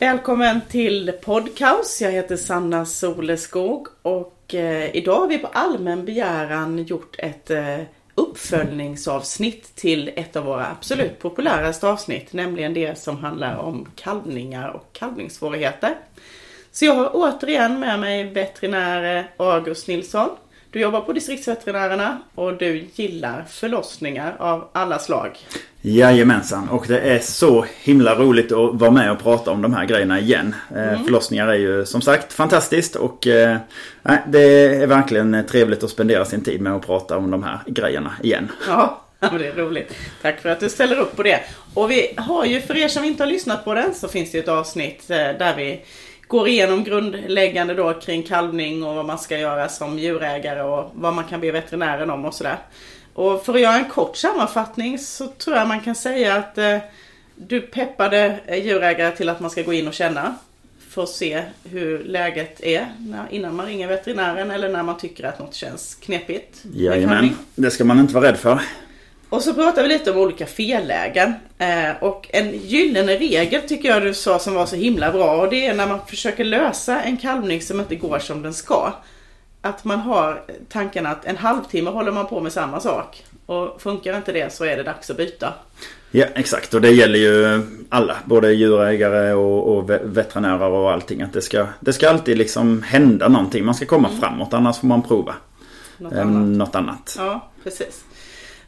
Välkommen till Podcaus. Jag heter Sanna Soleskog och eh, idag har vi på allmän begäran gjort ett eh, uppföljningsavsnitt till ett av våra absolut populäraste avsnitt, nämligen det som handlar om kalvningar och kalvningssvårigheter. Så jag har återigen med mig veterinär August Nilsson. Du jobbar på distriktsveterinärerna och du gillar förlossningar av alla slag. Jajamensan och det är så himla roligt att vara med och prata om de här grejerna igen. Eh, mm. Förlossningar är ju som sagt fantastiskt och eh, det är verkligen trevligt att spendera sin tid med att prata om de här grejerna igen. Ja. Ja, det är roligt. Tack för att du ställer upp på det. Och vi har ju, för er som inte har lyssnat på den, så finns det ett avsnitt eh, där vi går igenom grundläggande då kring kalvning och vad man ska göra som djurägare och vad man kan be veterinären om och sådär. Och för att göra en kort sammanfattning så tror jag man kan säga att eh, du peppade djurägare till att man ska gå in och känna för att se hur läget är innan man ringer veterinären eller när man tycker att något känns knepigt. Jajamän, det ska man inte vara rädd för. Och så pratar vi lite om olika fellägen. Eh, och en gyllene regel tycker jag du sa som var så himla bra och det är när man försöker lösa en kalvning som inte går som den ska. Att man har tanken att en halvtimme håller man på med samma sak. Och funkar inte det så är det dags att byta. Ja exakt och det gäller ju alla. Både djurägare och, och veterinärer och allting. Att det ska, det ska alltid liksom hända någonting. Man ska komma mm. framåt annars får man prova. Något, eh, annat. något annat. Ja precis.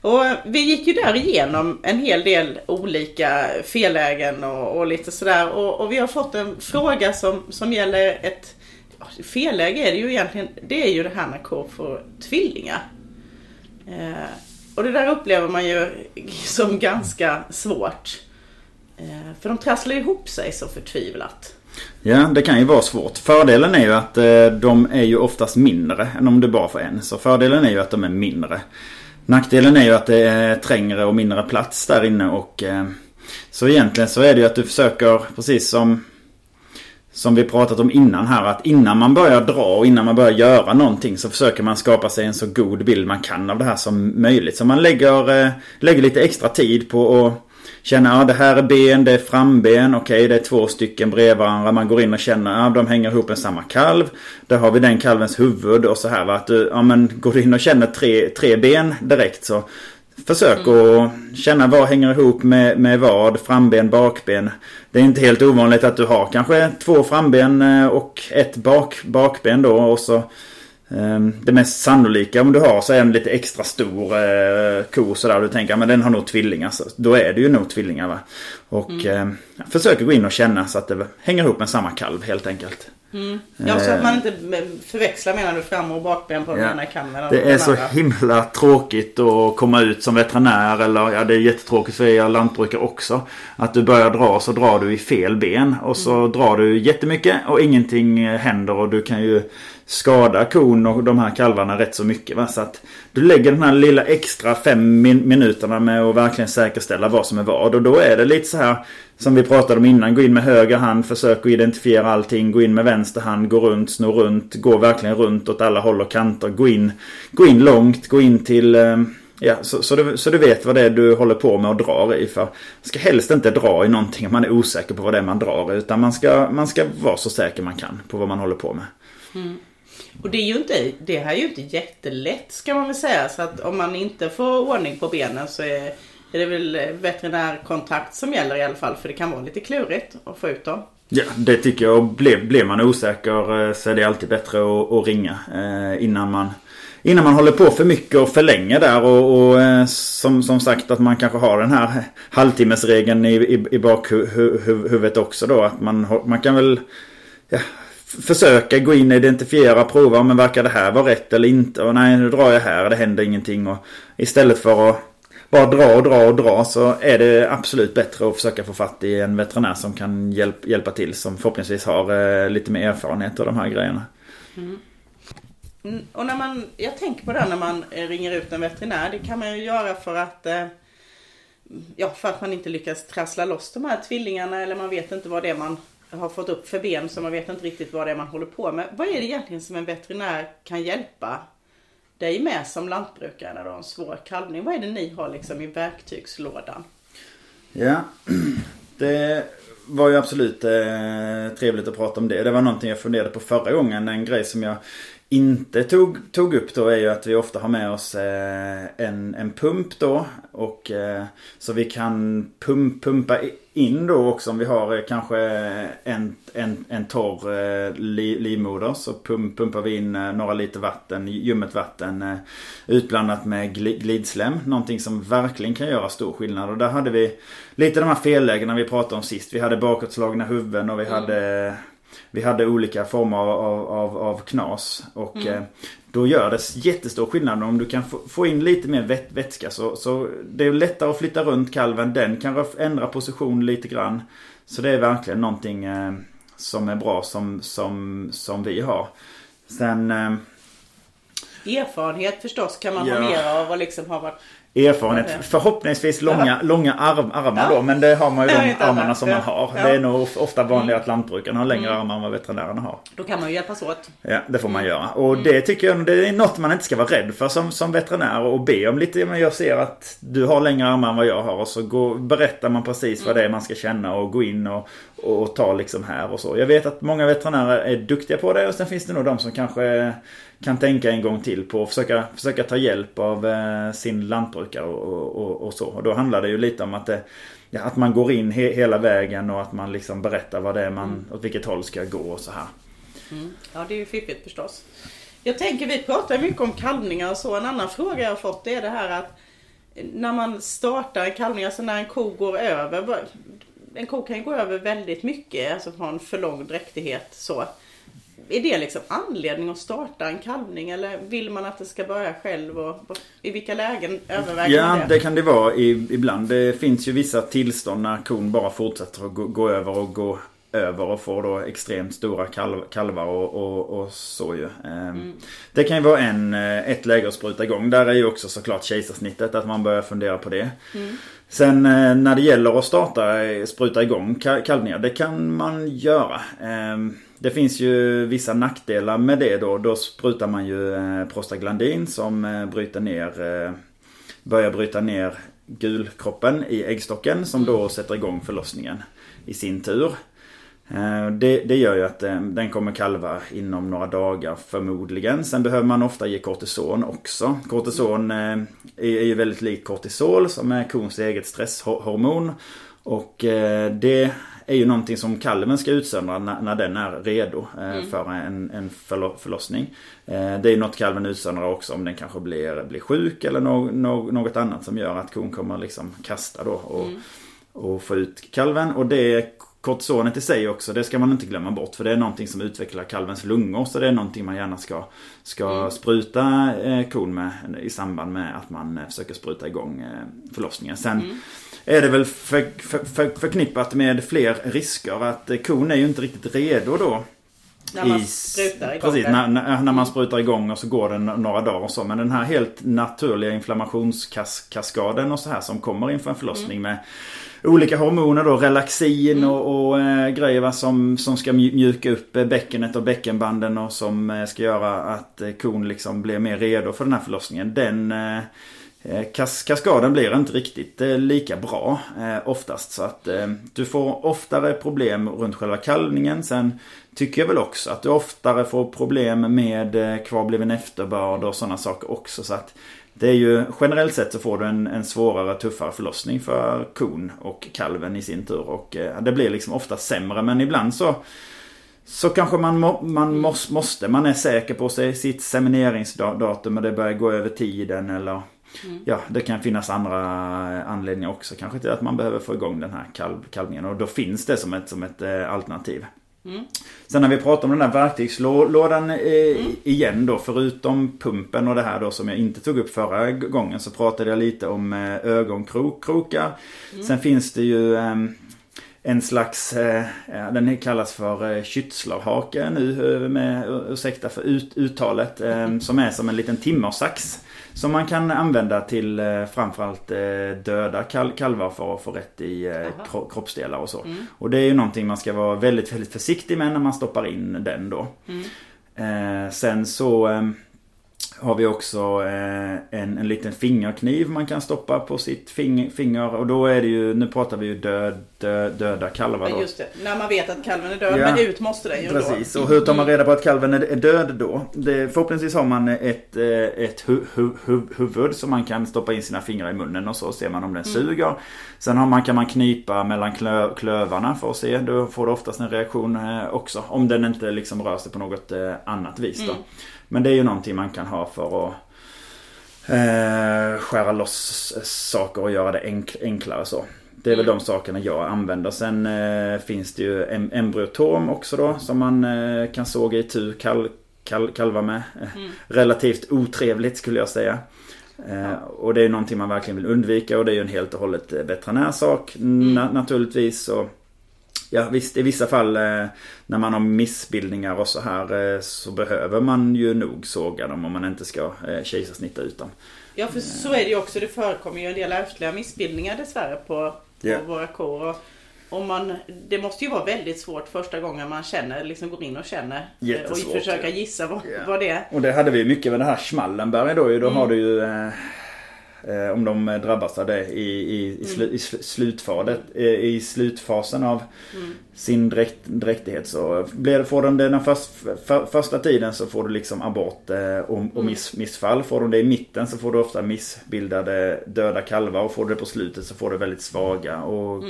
Och vi gick ju där igenom en hel del olika fellägen och, och lite sådär. Och, och, vi har fått en fråga som, som gäller ett felläge är det ju egentligen. Det är ju det här när kor får tvillingar. Eh, och det där upplever man ju som ganska svårt. Eh, för de trasslar ihop sig så förtvivlat. Ja, det kan ju vara svårt. Fördelen är ju att eh, de är ju oftast mindre än om du bara får en. Så fördelen är ju att de är mindre. Nackdelen är ju att det är trängre och mindre plats där inne och eh, så egentligen så är det ju att du försöker precis som som vi pratat om innan här att innan man börjar dra och innan man börjar göra någonting så försöker man skapa sig en så god bild man kan av det här som möjligt. Så man lägger, eh, lägger lite extra tid på att känna ja, det här är ben, det är framben, okej okay, det är två stycken bredvid varandra. Man går in och känner ja, de hänger ihop en samma kalv. Där har vi den kalvens huvud och så här va. Att du, ja men går du in och känner tre, tre ben direkt så Försök mm. att känna vad hänger ihop med, med vad, framben, bakben. Det är inte helt ovanligt att du har kanske två framben eh, och ett bak, bakben då och så det mest sannolika om du har så är en lite extra stor eh, ko sådär. Du tänker men den har nog tvillingar. Så då är det ju nog tvillingar va. Och mm. eh, försöker gå in och känna så att det hänger ihop med samma kalv helt enkelt. Mm. Ja, så att man inte förväxlar menar du fram och bakben på ja. den ena kalven. Det är så himla tråkigt att komma ut som veterinär eller ja det är jättetråkigt för er lantbrukare också. Att du börjar dra så drar du i fel ben och så mm. drar du jättemycket och ingenting händer och du kan ju skada kon och de här kalvarna rätt så mycket. Va? Så att du lägger den här lilla extra fem min minuterna med att verkligen säkerställa vad som är vad. Och då är det lite så här som vi pratade om innan. Gå in med höger hand, försök att identifiera allting. Gå in med vänster hand, gå runt, snå runt. Gå verkligen runt åt alla håll och kanter. Gå in, gå in långt, gå in till... Eh, ja, så, så, du, så du vet vad det är du håller på med och drar i. För man ska helst inte dra i någonting om man är osäker på vad det är man drar i. Utan man ska, man ska vara så säker man kan på vad man håller på med. Mm. Och det är ju inte, det här är ju inte jättelätt ska man väl säga. Så att om man inte får ordning på benen så är, är det väl veterinärkontakt som gäller i alla fall. För det kan vara lite klurigt att få ut dem. Ja, det tycker jag. Blir, blir man osäker eh, så är det alltid bättre att, att ringa eh, innan man Innan man håller på för mycket och för länge där och, och eh, som, som sagt att man kanske har den här halvtimmesregeln i, i, i bakhuvudet också då. Att man, man kan väl ja, försöka gå in och identifiera, prova, men verkar det här vara rätt eller inte? Och nej, nu drar jag här, det händer ingenting. Och istället för att bara dra och dra och dra så är det absolut bättre att försöka få fatt i en veterinär som kan hjälp, hjälpa till. Som förhoppningsvis har eh, lite mer erfarenhet av de här grejerna. Mm. Och när man, jag tänker på det när man eh, ringer ut en veterinär. Det kan man ju göra för att eh, Ja, för att man inte lyckas trassla loss de här tvillingarna eller man vet inte vad det är man har fått upp för ben så man vet inte riktigt vad det är man håller på med. Vad är det egentligen som en veterinär kan hjälpa dig med som lantbrukare när du har en svår kalvning? Vad är det ni har liksom i verktygslådan? Ja, det var ju absolut eh, trevligt att prata om det. Det var någonting jag funderade på förra gången. En grej som jag inte tog, tog upp då är ju att vi ofta har med oss eh, en, en pump då. Och, eh, så vi kan pump, pumpa in då också om vi har eh, kanske en, en, en torr eh, li, livmoder. Så pump, pumpar vi in eh, några liter vatten, ljummet vatten utblandat med glidslem. Någonting som verkligen kan göra stor skillnad. Och där hade vi lite de här fellägena vi pratade om sist. Vi hade bakåtslagna huvuden och vi mm. hade vi hade olika former av, av, av knas. Och mm. eh, då gör det jättestor skillnad om du kan få, in lite mer vät, vätska. Så, så det är lättare att flytta runt kalven. Den kan ändra position lite grann. Så det är verkligen någonting eh, som är bra som, som, som vi har. Sen... Eh, Erfarenhet förstås kan man ja. ha mer av och liksom ha varit erfarenhet. Förhoppningsvis långa, ja. långa arm, armar då. Men det har man ju de armarna som man har. Ja. Det är nog ofta vanligare att lantbrukarna har längre mm. armar än vad veterinärerna har. Då kan man ju hjälpas åt. Ja, det får man göra. Och mm. det tycker jag det är något man inte ska vara rädd för som, som veterinär. Och be om lite. Men jag ser att du har längre armar än vad jag har. Och så går, berättar man precis mm. vad det är man ska känna och gå in och, och ta liksom här och så. Jag vet att många veterinärer är duktiga på det. Och sen finns det nog de som kanske kan tänka en gång till på att försöka, försöka ta hjälp av eh, sin lantbrukare och, och, och, så. Och då handlar det ju lite om att, det, ja, att man går in he, hela vägen och att man liksom berättar vad det är man, mm. åt vilket håll ska jag gå och så här. Mm. Ja det är ju fiffigt förstås. Jag tänker vi pratar mycket om kalvningar och så. En annan fråga jag har fått är det här att när man startar en kalvning, alltså när en ko går över. En ko kan ju gå över väldigt mycket, alltså från för lång dräktighet så. Är det liksom anledning att starta en kalvning eller vill man att det ska börja själv? Och, I vilka lägen överväger ja, man det? Ja, det kan det vara ibland. Det finns ju vissa tillstånd när kon bara fortsätter att gå, gå över och gå över och får då extremt stora kalv, kalvar och, och, och så ju. Ehm, mm. Det kan ju vara en, eh, ett läge att spruta igång. Där är ju också såklart kejsarsnittet att man börjar fundera på det. Mm. Sen eh, när det gäller att starta, eh, spruta igång kalvningar, det kan man göra. Det finns ju vissa nackdelar med det då. Då sprutar man ju eh, prostaglandin som eh, bryter ner, eh, börjar bryta ner gulkroppen i äggstocken som då sätter igång förlossningen i sin tur. Det, det, gör ju att den kommer kalva inom några dagar förmodligen. Sen behöver man ofta ge kortison också. Kortison är ju väldigt likt kortisol som är kons eget stresshormon. Och det är ju någonting som kalven ska utsöndra när, när den är redo eh, mm. för en, en förlossning. Eh, det är något kalven utsöndrar också om den kanske blir, blir sjuk eller no, no, något annat som gör att kon kommer liksom kasta då och, mm. och få ut kalven. Och det kortisonet i sig också, det ska man inte glömma bort. För det är någonting som utvecklar kalvens lungor. Så det är någonting man gärna ska, ska mm. spruta eh, kon med i samband med att man eh, försöker spruta igång eh, förlossningen. Sen mm är det väl för, för, för, förknippat med fler risker. Att kon är ju inte riktigt redo då. När man sprutar igång Precis, när, när, när, man sprutar igång och så går det några dagar och så. Men den här helt naturliga inflammationskaskaden och så här som kommer inför en förlossning mm. med olika hormoner då, relaxin mm. och, och äh, grejer va, som, som ska mjuka upp bäckenet och bäckenbanden och som äh, ska göra att äh, kon liksom blir mer redo för den här förlossningen. Den Eh, Eh, kas kaskaden blir inte riktigt eh, lika bra eh, oftast. Så att eh, du får oftare problem runt själva kalvningen. Sen tycker jag väl också att du oftare får problem med eh, kvarbliven efterbörd och sådana saker också. Så att det är ju generellt sett så får du en, en svårare, tuffare förlossning för kon och kalven i sin tur. Och det blir liksom ofta sämre. Men ibland så så kanske man, må, man måste, man är säker på sig, sitt semineringsdatum och det börjar gå över tiden eller Mm. Ja, det kan finnas andra anledningar också kanske till att man behöver få igång den här kalv, kalvningen. Och då finns det som ett, som ett eh, alternativ. Mm. Sen när vi pratar om den där verktygslådan eh, mm. igen då, förutom pumpen och det här då som jag inte tog upp förra gången så pratade jag lite om eh, ögonkrokar. Mm. Sen finns det ju eh, en slags, eh, den kallas för eh, nu, eh, med, ursäkta för ut, uttalet, eh, som är som en liten timmersax. Som man kan använda till eh, framförallt eh, döda kal kalvar för att få rätt i eh, kroppsdelar och så. Mm. Och det är ju någonting man ska vara väldigt, väldigt försiktig med när man stoppar in den då. Mm. Eh, sen så ehm, har vi också eh, en, en liten fingerkniv man kan stoppa på sitt fing, finger. Och då är det ju, nu pratar vi ju död, död, döda kalvar då. Ja, just det. När man vet att kalven är död, Ja. men ut måste den ju Precis, då. och hur tar man reda på att kalven är död då? Det, förhoppningsvis har man ett, eh, ett hu, hu, hu, huvud som man kan stoppa in sina fingrar i munnen och så ser man om den suger. Sen har man, kan man knipa mellan klö, klövarna för att se. Då får du oftast en reaktion eh, också. Om den inte liksom rör sig på något annat vis då. Men det är ju någonting man kan ha för att eh, skära loss saker och göra det enk, enklare så. Det är väl de sakerna jag använder. Sen eh, finns det ju em, embryotom också då som man eh, kan såga i tu kal, kal, kalvar med. Eh, Relativt otrevligt skulle jag säga. Eh, och det är någonting man verkligen vill undvika och det är ju en helt och hållet eh, veterinärsak na, naturligtvis. Och, Ja visst, i vissa fall eh, när man har missbildningar och så här eh, så behöver man ju nog såga dem om man inte ska eh, kejsarsnitta ut dem. Ja, för så är det ju också. Det förekommer ju en del ärftliga missbildningar dessvärre på, på Ja. våra kor. Och, och man, det måste ju vara väldigt svårt första gången man känner, liksom går in och känner. eh, Och Jättesvårt, försöka gissa vad, Ja. vad det är. Och det hade vi mycket med det här Schmallenberg då ju. Då har du ju om de eh, drabbas av det i, i, i, slu, i sl- slutfadet, eh, i slutfasen av sin dräkt, dräktighet så blir får de det den först, för, första tiden så får du liksom abort eh, och, och miss, missfall. Får de det i mitten så får du ofta missbildade döda kalvar och får du det på slutet så får du väldigt svaga och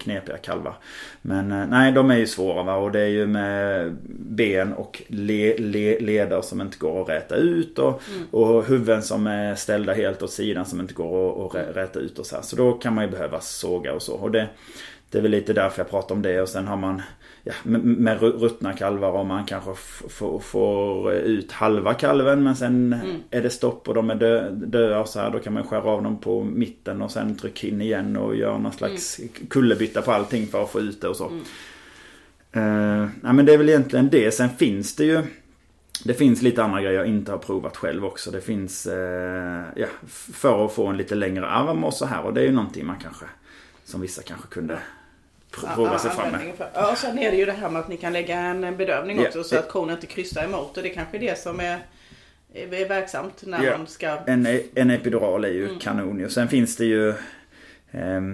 knepiga kalvar. Men eh, nej, de är ju svåra va och det är ju med ben och le, le, leder som inte går att räta ut och, och huvuden som är ställda helt åt sidan som inte går att, att rä- räta ut och så här. Så då kan man ju behöva såga och så. Och det, det är väl lite därför jag pratar om det och sen har man ja, med, med ru- ruttna kalvar och man kanske får ut halva kalven men sen är det stopp och de är dö, döda och så här. Då kan man skära av dem på mitten och sen trycka in igen och göra någon slags kullerbytta på allting för att få ut det och så. Eh, nej men det är väl egentligen det. Sen finns det ju det finns lite andra grejer jag inte har provat själv också. Det finns eh, ja, för att få en lite längre arm och så här. Och det är ju någonting man kanske, som vissa kanske kunde pr- prova sig fram med. Ja, och sen är det ju det här med att ni kan lägga en bedövning Ja, också så det- att kon inte krystar emot. Och det kanske är det som är, är verksamt när Ja. man ska... En, en epidural är ju kanon ju. Sen finns det ju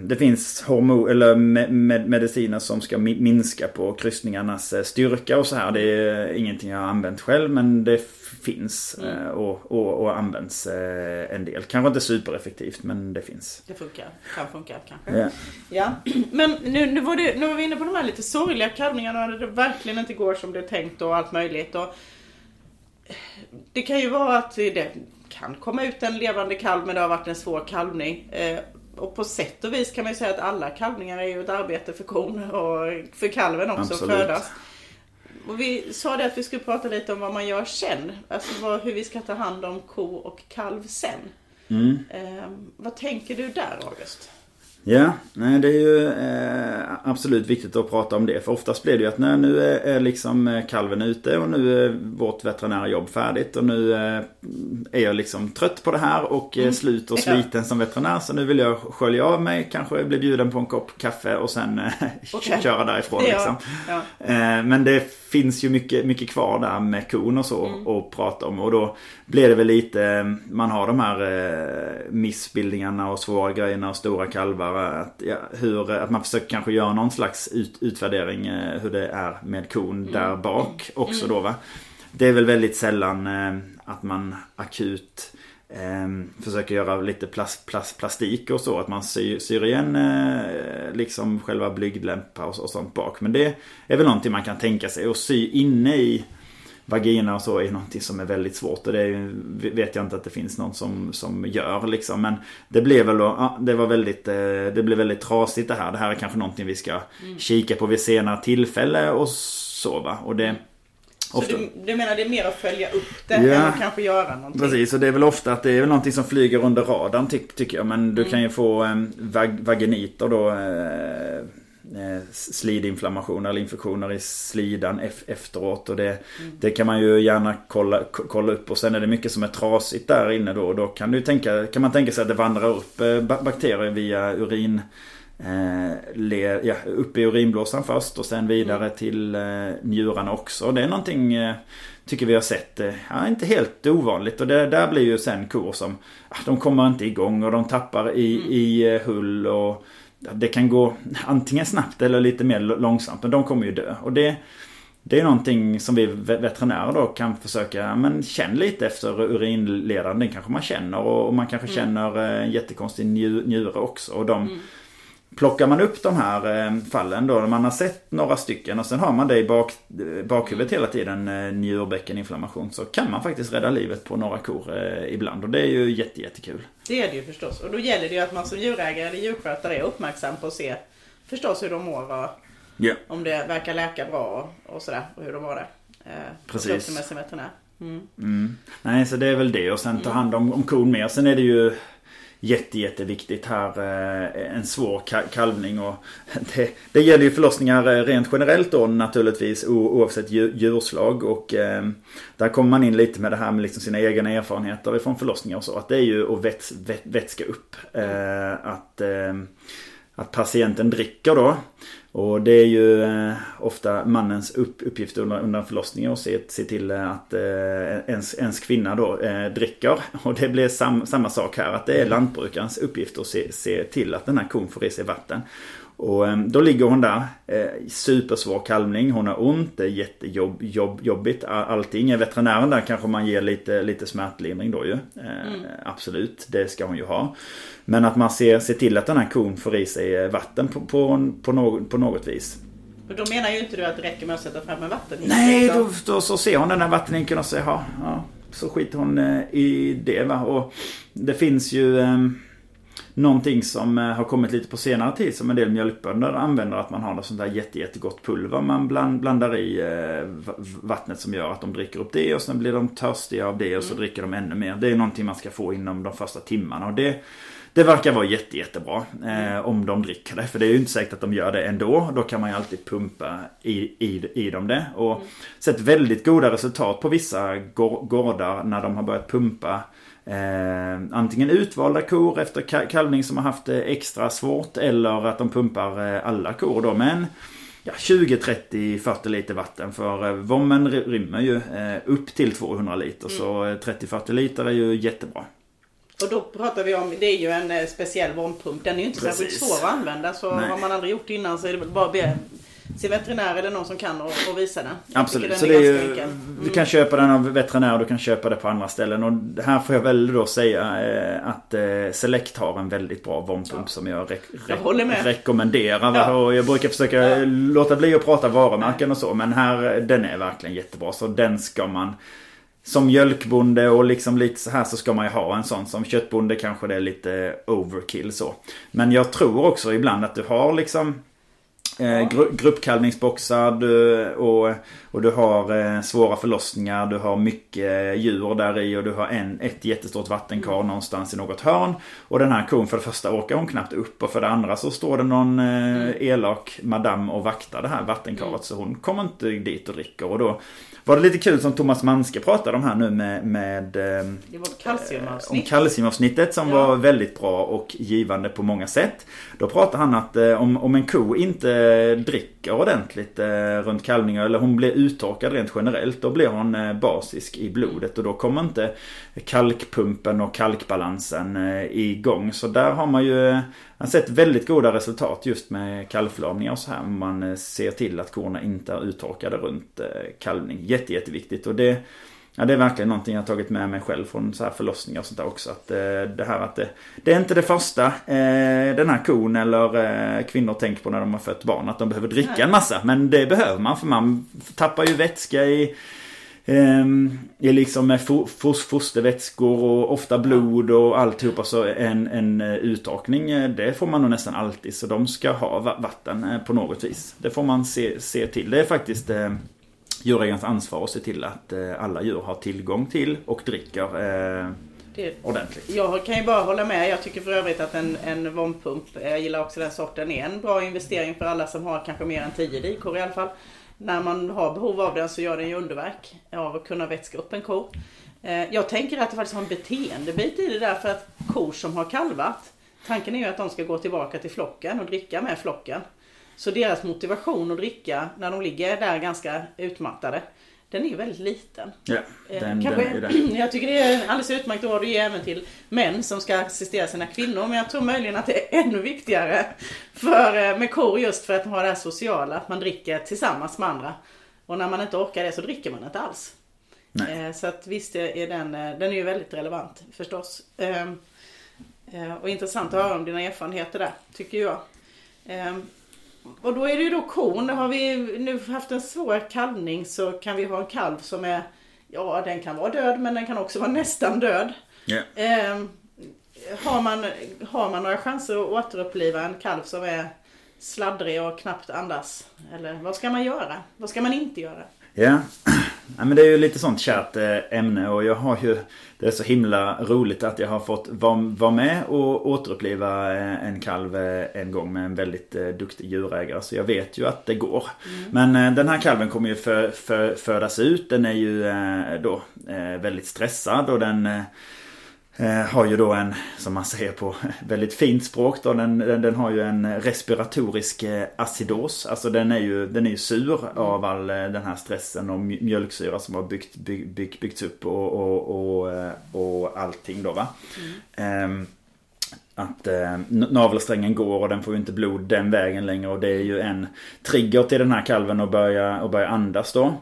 det finns hormon, eller med, med, mediciner som ska mi- minska på kryssningarnas eh, styrka och så här. Det är ingenting jag har använt själv men det finns eh, och, och, och används eh, en del. Kanske inte supereffektivt men det finns. Det funkar. Kan funka kanske. Ja. Ja, men nu, nu, var det, nu var vi inne på de här lite sorgliga kalvningarna där det verkligen inte går som det är tänkt och allt möjligt. Och det kan ju vara att det kan komma ut en levande kalv men det har varit en svår kalvning. Och på sätt och vis kan man ju säga att alla kalvningar är ju ett arbete för kon och för kalven också Absolut. att födas. Och vi sa det att vi skulle prata lite om vad man gör sen. Alltså vad, hur vi ska ta hand om ko och kalv sen. Mm. Eh, vad tänker du där August? Ja, nej det är ju eh, absolut viktigt att prata om det. För oftast blir det ju att när nu är, är liksom eh, kalven ute och nu är vårt veterinära jobb färdigt och nu eh, är jag liksom trött på det här och eh, slut och Ja. sliten som veterinär. Så nu vill jag skölja av mig, kanske bli bjuden på en kopp kaffe och sen Okej. köra därifrån Ja, liksom. ja. Eh, Men det finns ju mycket, mycket kvar där med kon och så att prata om. Och då blir det väl lite, man har de här eh, missbildningarna och svåra grejerna och stora kalvar. Att, ja, hur, att man försöker kanske göra någon slags ut, utvärdering eh, hur det är med kon där bak också då va. Det är väl väldigt sällan eh, att man akut eh, försöker göra lite plast, plast, plastik och så. Att man syr, syr igen liksom själva blygdlämpar och, och sånt bak. Men det är väl någonting man kan tänka sig. Och sy inne i vagina och så är någonting som är väldigt svårt. Och det ju- vet jag inte att det finns någon som, som gör liksom. Men det blev väl ja, det var väldigt, eh, det blev väldigt trasigt det här. Det här är kanske någonting vi ska kika på vid senare tillfälle och så va. Och det... Så du, du menar det är mer att följa upp det Ja. än att kanske göra någonting? Precis, och det är väl ofta att det är väl någonting som flyger under radarn ty tycker jag. Men du kan ju få eh, vag vaginiter då. Eh, slidinflammationer eller infektioner i slidan ef- efteråt. Och det, det kan man ju gärna kolla, ko- kolla upp. Och sen är det mycket som är trasigt där inne då. Och då kan, du tänka, kan man tänka sig att det vandrar upp eh, ba- bakterier via urin eh, ja, upp i urinblåsan först och sen vidare mm. till eh, njurarna också. Det är någonting eh, tycker vi har sett, eh, ja, inte helt ovanligt. Och det, där blir ju sen kor som, ah, de kommer inte igång och de tappar i, mm. i eh, hull och det kan gå antingen snabbt eller lite mer långsamt. Men de kommer ju dö. Och det, det är någonting som vi veterinärer då kan försöka, men känn lite efter urinledaren. Den kanske man känner och man kanske mm. känner en jättekonstig njure också. Och de, mm. Plockar man upp de här eh, fallen då, man har sett några stycken och sen har man det i bak, bakhuvudet hela tiden, eh, njurbäckeninflammation, så kan man faktiskt rädda livet på några kor eh, ibland. Och det är ju jätte, jättekul. Det är det ju förstås. Och då gäller det ju att man som djurägare eller djurskötare är uppmärksam på att se förstås hur de mår och yeah. om det verkar läka bra och, sådär och hur de mår det. Precis. Med sin veterinär. Mm. Mm. Nej, så det är väl det och sen ta hand om, om kon mer. Sen är det ju jätte, jätteviktigt här. Eh, en svår kalvning och det, det gäller ju förlossningar eh, rent generellt då naturligtvis oavsett djurslag och eh, där kommer man in lite med det här med liksom sina egna erfarenheter från förlossningar och så. Att det är ju att väts, vätska upp. Att, att patienten dricker då. Och det är ju eh, ofta mannens upp, uppgift under, under förlossningen att se, se till att eh, ens, ens kvinna då eh, dricker. Och det blir sam, samma sak här, att det är lantbrukarens uppgift att se, se till att den här kon får i sig vatten. Och eh, då ligger hon där, eh, supersvår kalvning, hon har ont, det är jättejobbigt jobb, allting. Är veterinären där kanske man ger lite, lite smärtlindring då ju. Eh, mm. Absolut, det ska hon ju ha. Men att man ser, ser till att den här kon får i sig vatten på, på, på, något, på något vis. Och då menar ju inte du att det räcker med att sätta fram en vattenhink? Nej, då, då så ser hon den här vattenhinken och säger ja, ja, så skiter hon i det va. Och det finns ju Någonting som eh, har kommit lite på senare tid som en del mjölkbönder använder att man har något sånt där jätte, jättegott pulver man bland, blandar i eh, vattnet som gör att de dricker upp det och sen blir de törstiga av det och så mm. dricker de ännu mer. Det är någonting man ska få inom de första timmarna och det det verkar vara jätte, jättebra eh, om de dricker det. För det är ju inte säkert att de gör det ändå. Då kan man ju alltid pumpa i, i, i dem det. Och mm. sett väldigt goda resultat på vissa gårdar när de har börjat pumpa Eh, antingen utvalda kor efter kalvning som har haft det extra svårt eller att de pumpar eh, alla kor då. Men ja, 20, 30, 40 liter vatten för eh, vommen rymmer ju eh, upp till 200 liter. Mm. Så 30-40 eh, liter är ju jättebra. Och då pratar vi om, det är ju en eh, speciell vompump. Den är ju inte Precis. särskilt svår att använda. Så Nej. har man aldrig gjort det innan så är det väl bara be sin veterinär eller någon som kan och, och visa den. Absolut. Så det är ju, mm. Du kan köpa den av veterinär och du kan köpa det på andra ställen. Och här får jag väl då säga eh, att eh, Select har en väldigt bra vompump ja. som jag, re jag rekommenderar. Ja. Och jag brukar försöka ja. låta bli att prata varumärken och så. Men här, den är verkligen jättebra. Så den ska man som mjölkbonde och liksom lite så här så ska man ju ha en sån. Som köttbonde kanske det är lite overkill så. Men jag tror också ibland att du har liksom Eh, gru gruppkalvningsboxar du, och, och du har eh, svåra förlossningar. Du har mycket djur där i och du har en, ett jättestort vattenkar mm. någonstans i något hörn. Och den här kon för det första åker hon knappt upp och för det andra så står det någon eh, mm. elak madam och vaktar det här vattenkaret. Mm. Så hon kommer inte dit och dricker. Och då var det lite kul som Thomas Manske pratade om här nu med, med eh, det var kalciumavsnitt. om kalciumavsnittet som ja. var väldigt bra och givande på många sätt. Då pratade han att eh, om, om en ko inte Eh, dricker ordentligt eh, runt kalvningar eller hon blir uttorkad rent generellt då blir hon eh, basisk i blodet och då kommer inte kalkpumpen och kalkbalansen igång. Så där har man ju man sett väldigt goda resultat just med kalvförlamningar och så här. Man ser till att korna inte är uttorkade runt kalvning. Jätte, jätteviktigt. Och det, ja, det är verkligen någonting jag har tagit med mig själv från så här förlossningar och sånt där också. Att eh, det här att det, det är inte det första den här kon eller kvinnor tänker på när de har fött barn. Att de behöver dricka en massa. Men det behöver man för man tappar ju vätska i Um, är liksom med fostervätskor och ofta blod och alltihopa så en, en eh, uttorkning eh, det får man nog nästan alltid. Så de ska ha vatten eh, på något vis. Det får man se, se till. Det är faktiskt eh, djurägarens ansvar att se till att eh, alla djur har tillgång till och dricker eh, det, ordentligt. Jag kan ju bara hålla med. Jag tycker för övrigt att en, en vompump, jag gillar också den sorten, är en bra investering för alla som har kanske mer än 10 dikor i alla fall när man har behov av den så gör den ju underverk av att kunna vätska upp en ko. Eh, jag tänker att det faktiskt har en beteendebit i det där för att kor som har kalvat tanken är ju att de ska gå tillbaka till flocken och dricka med flocken. Så deras motivation att dricka när de ligger där ganska utmattade den är väldigt liten. Ja, Eh, den, Kanske, den är det. jag tycker det är alldeles utmärkt råd att ge även till män som ska assistera sina kvinnor. Men jag tror möjligen att det är ännu viktigare för, eh, med kor just för att ha det här sociala. Att man dricker tillsammans med andra. Och när man inte orkar det så dricker man inte alls. Nej. Eh, Så att visst är den, den är ju väldigt relevant förstås. Ehm, eh, Och intressant att höra om dina erfarenheter där, tycker jag. Och då är det ju då kon. Har vi nu haft en svår kalvning så kan vi ha en kalv som är, ja den kan vara död men den kan också vara nästan död. Ja. Ehm, har, man, har man några chanser att återuppliva en kalv som är sladdrig och knappt andas? Eller vad ska man göra? Vad ska man inte göra? Ja. Ja, men det är ju lite sånt kärt eh, ämne och jag har ju Det är så himla roligt att jag har fått vara med och återuppliva eh, en kalv eh, en gång med en väldigt duktig djurägare. Så jag vet ju att det går. Men eh, den här kalven kommer ju för, för, födas ut. Den är ju då väldigt stressad och den har ju då en, som man säger på väldigt fint språk då, den, den, den har ju en respiratorisk eh, acidos. Alltså den är ju, den är ju sur av all eh, den här stressen och mj- mjölksyra som har byggt, bygg, bygg, byggts upp och, och, och, eh, och allting då va. Ehm, att eh, navelsträngen går och den får ju inte blod den vägen längre och det är ju en trigger till den här kalven att börja, att börja andas då.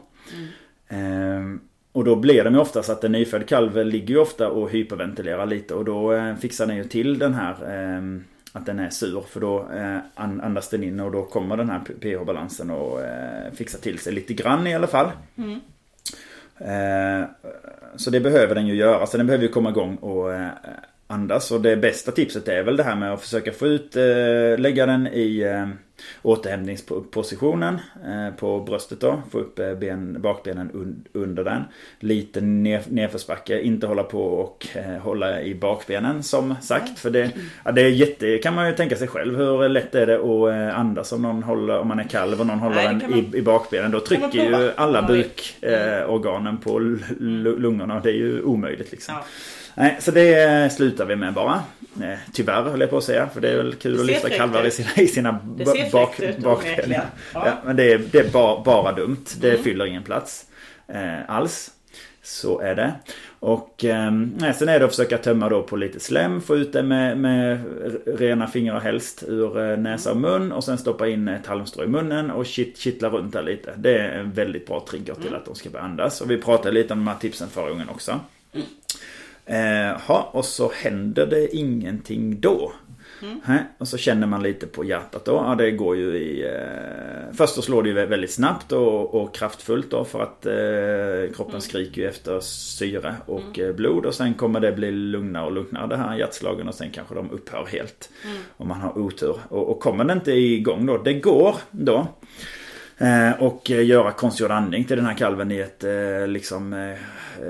Ehm, och då blir det ju oftast att en nyfödd kalv ligger ju ofta och hyperventilerar lite och då eh, fixar den ju till den här ehm, att den är sur för då eh, an- andas den in och då kommer den här pH-balansen och eh, fixar till sig lite grann i alla fall. Eh, så det behöver den ju göra. Så den behöver ju komma igång och andas. Och det bästa tipset är väl det här med att försöka få ut, lägga den i återhämtningspositionen eh, på bröstet då. Få upp eh, ben, bakbenen un, under den. Lite nedförsbacke. Inte hålla på och eh, hålla i bakbenen som sagt. För det, ja, det är jätte, kan man ju tänka sig själv. Hur lätt är det att andas om någon håller, om man är kalv och någon håller man- i, i bakbenen. Då trycker ju alla bukorganen organen på l- lungorna. Det är ju omöjligt liksom. Ja. Nej, så det slutar vi med bara. Tyvärr höll jag på att säga. För det är väl kul att lyfta kalvar i sina, i sina bak, onekligen. Ja. Ja. men det är, det är bara, bara dumt. Det Mm. fyller ingen plats eh, alls. Så är det. Och eh, sen är det att försöka tömma då på lite slem. Få ut det med, med rena fingrar helst ur eh, näsa och mun. Och sen stoppa in ett halmstrå i munnen och kitt, kittla runt där lite. Det är en väldigt bra trigger till att de ska börja andas. Och vi pratade lite om de här tipsen förra gången också. Eh, ha, och så händer det ingenting då. Hä? Och så känner man lite på hjärtat då. Ja, det går ju i... Eh, först så slår det ju väldigt snabbt och, och kraftfullt då för att eh, kroppen skriker ju efter syre och eh, blod. Och sen kommer det bli lugnare och lugnare det här hjärtslagen och sen kanske de upphör helt. Om man har otur. Och, och kommer det inte igång då, det går då. Eh, och eh, göra konstgjord andning till den här kalven i ett liksom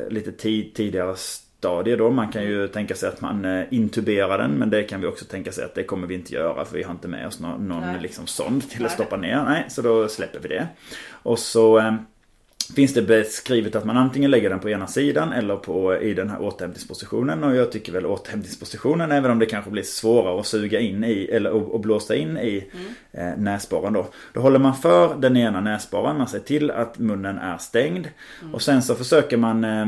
lite ti- tidigare stadie då. Man kan ju tänka sig att man eh, intuberar den men det kan vi också tänka sig att det kommer vi inte göra för vi har inte med oss någon, någon liksom sond till att stoppa ner. Nej, så då släpper vi det. Och så eh, finns det beskrivet att man antingen lägger den på ena sidan eller på, i den här återhämtningspositionen. Och jag tycker väl återhämtningspositionen, även om det kanske blir svårare att suga in i eller och blåsa in i eh, näsborren då. Då håller man för den ena näsborren, man ser till att munnen är stängd. Och sen så försöker man eh,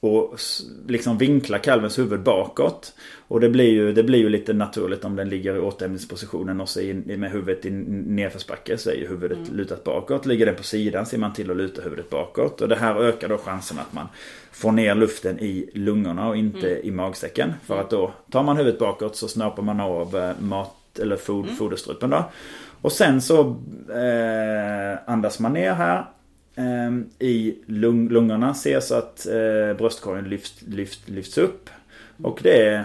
och liksom vinkla kalvens huvud bakåt. Och det blir ju, det blir ju lite naturligt om den ligger i återhämtningspositionen och så in, med huvudet i nedförsbacke så är ju huvudet lutat bakåt. Ligger den på sidan ser man till att luta huvudet bakåt. Och det här ökar då chansen att man får ner luften i lungorna och inte i magsäcken. För att då tar man huvudet bakåt så snörper man av eh, mat eller fod, foderstrupen då. Och sen så eh, andas man ner här i lung, lungorna. Ser så att eh, bröstkorgen lyft, lyft, lyfts upp. Och det är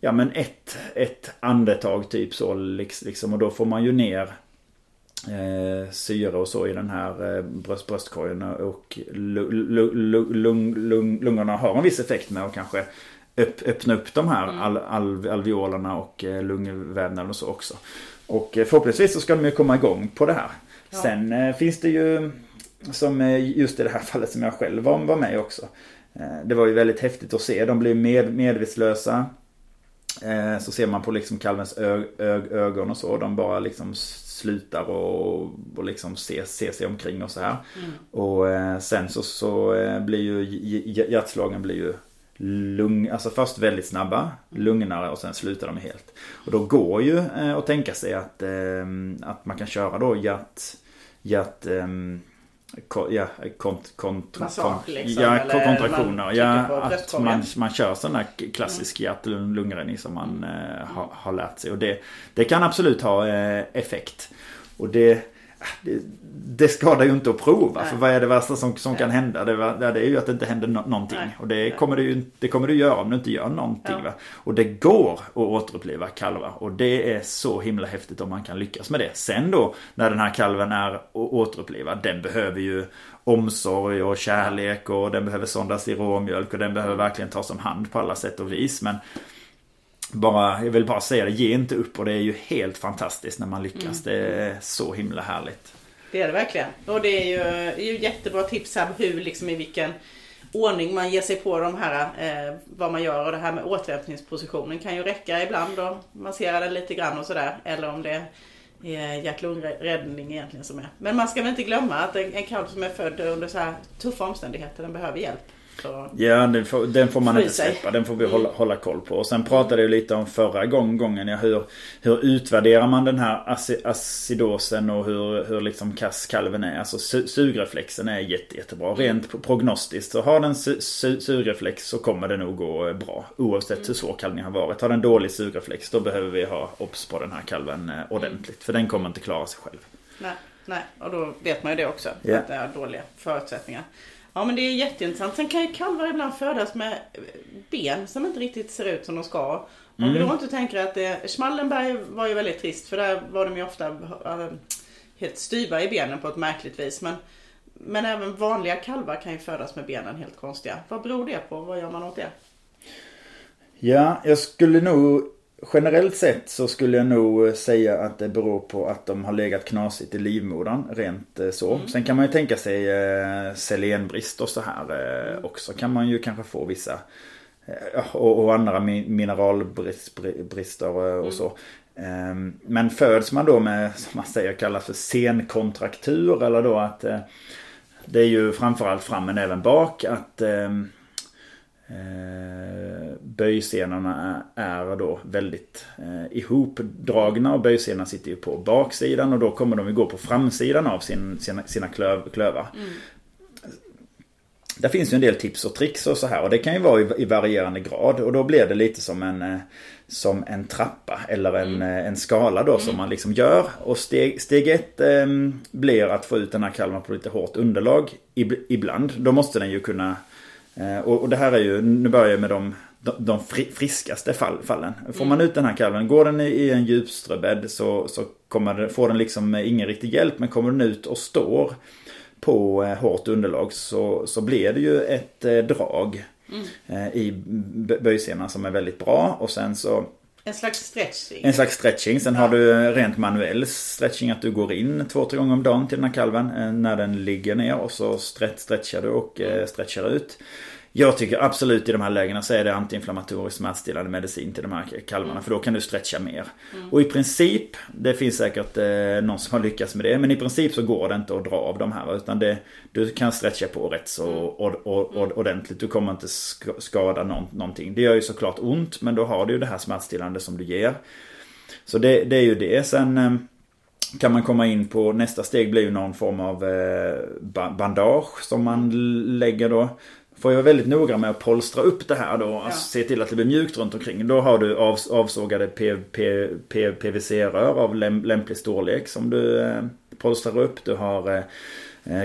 ja, men ett, ett andetag typ så liks- liksom. Och då får man ju ner eh, syre och så i den här eh, bröst, bröstkorgen. Och lu, lu, lu, lung, lung, lungorna har en viss effekt med att kanske öpp, öppna upp de här al, al, alveolerna och eh, lungvävnaden och så också. Och eh, förhoppningsvis så ska de ju komma igång på det här. Ja. Sen eh, finns det ju som eh, just i det här fallet som jag själv var, var med också. Eh, Det var ju väldigt häftigt att se. De blev med, medvetslösa. Eh, så ser man på liksom kalvens ö, ö, ögon och så. De bara liksom slutar och, och liksom se, se sig omkring och så här. Mm. Och sen så, så blir ju hjärtslagen blir ju lugn, alltså först väldigt snabba, lugnare och sen slutar de helt. Och då går ju att tänka sig att, att man kan köra då hjärt, hjärt eh, ja, kont, kont, Massage, liksom, ja, kontraktioner. Ja, att man, man kör sån här klassisk mm. hjärt-lungräddning som man eh, har, har lärt sig. Och det, det kan absolut ha eh, effekt. Och det, det, det skadar ju inte att prova. Nej. För vad är det värsta som, som kan hända? Det, det, är ju att det inte händer no någonting. Nej. Och det kommer, ju, det kommer du göra om du inte gör någonting. Ja. Och det går att återuppliva kalvar. Och det är så himla häftigt om man kan lyckas med det. Sen då när den här kalven är återupplivad. Den behöver ju omsorg och kärlek. Och den behöver sondas i råmjölk. Och den behöver verkligen tas om hand på alla sätt och vis. Men bara, jag vill bara säga det, ge inte upp och det är ju helt fantastiskt när man lyckas. Mm. Det är så himla härligt. Det är det verkligen. Och det är ju, det är ju jättebra tips här hur, liksom i vilken ordning man ger sig på de här, eh, vad man gör och det här med återhämtningspositionen kan ju räcka ibland och massera den lite grann och sådär. Eller om det är hjärt-lungräddning egentligen som är. Men man ska väl inte glömma att en, en kalv som är född under så här tuffa omständigheter, den behöver hjälp. Så ja, den får, den får man inte släppa. Den får vi hålla, mm. hålla koll på. Och sen pratade jag lite om förra gången, ja, hur, hur utvärderar man den här acidosen och hur, hur liksom kass kalven är. Alltså su sugreflexen är jätte, jättebra. Mm. Rent prognostiskt så har den su su sugreflex så kommer det nog gå bra. Oavsett hur mm. svår kalvningen har varit. Har den dålig sugreflex då behöver vi ha obs på den här kalven eh, ordentligt. För den kommer inte klara sig själv. Nej, nej. och då vet man ju det också. Yeah. Att det är dåliga förutsättningar. Ja men det är jätteintressant. Sen kan ju kalvar ibland födas med ben som inte riktigt ser ut som de ska. Om mm. du då inte tänker att det, Schmallenberg var ju väldigt trist för där var de ju ofta äh, helt styva i benen på ett märkligt vis. Men, men även vanliga kalvar kan ju födas med benen helt konstiga. Vad beror det på? Vad gör man åt det? Ja, jag skulle nog Generellt sett så skulle jag nog säga att det beror på att de har legat knasigt i livmodern. Rent eh, så. Mm. Sen kan man ju tänka sig eh, selenbrist och så här eh, också. Kan man ju kanske få vissa. Eh, och, och, andra mineralbrister och, mm. så. Eh, men föds man då med, som man säger, kallas för senkontraktur. Eller då att eh, det är ju framförallt fram men även bak. att ehm, Eh, böjsenorna är då väldigt eh, ihopdragna och böjsenorna sitter ju på baksidan och då kommer de ju gå på framsidan av sin, sina, sina klöv, klövar. Mm. Där finns ju en del tips och tricks och så här och det kan ju vara i, i varierande grad och då blir det lite som en eh, som en trappa eller en, mm. Eh, en skala då mm. som man liksom gör. Och steg, steg ett eh, blir att få ut den här kalven på lite hårt underlag ibland. Då måste den ju kunna och, och det här är ju, nu börjar jag med de, de, friskaste fall, fallen. Får man mm. ut den här kalven, går den i en djupströbädd så, så det, får den liksom ingen riktig hjälp. Men kommer den ut och står på eh, hårt underlag så, så blir det ju ett eh, drag mm. i böjsenan som är väldigt bra. Och sen så en slags stretching. En slags stretching. Sen ja. har du rent manuell stretching att du går in två, tre gånger om dagen till den här kalven. När den ligger ner och så stretchar du och mm. stretchar ut. Jag tycker absolut i de här lägena så är det antiinflammatorisk smärtstillande medicin till de här kalvarna. Mm. För då kan du stretcha mer. Mm. Och i princip, det finns säkert eh, någon som har lyckats med det. Men i princip så går det inte att dra av de här. Utan det, du kan stretcha på rätt så mm. och, och, och, ordentligt. Du kommer inte skada någon, någonting. Det gör ju såklart ont. Men då har du ju det här smärtstillande som du ger. Så det, det är ju det. Sen eh, kan man komma in på nästa steg blir ju någon form av eh, bandage som man lägger då får jag vara väldigt noga med att polstra upp det här då. Ja. Alltså se till att det blir mjukt runt omkring. Då har du av, avsågade PVC-rör av läm, lämplig storlek som du eh, polstrar upp. Du har eh, eh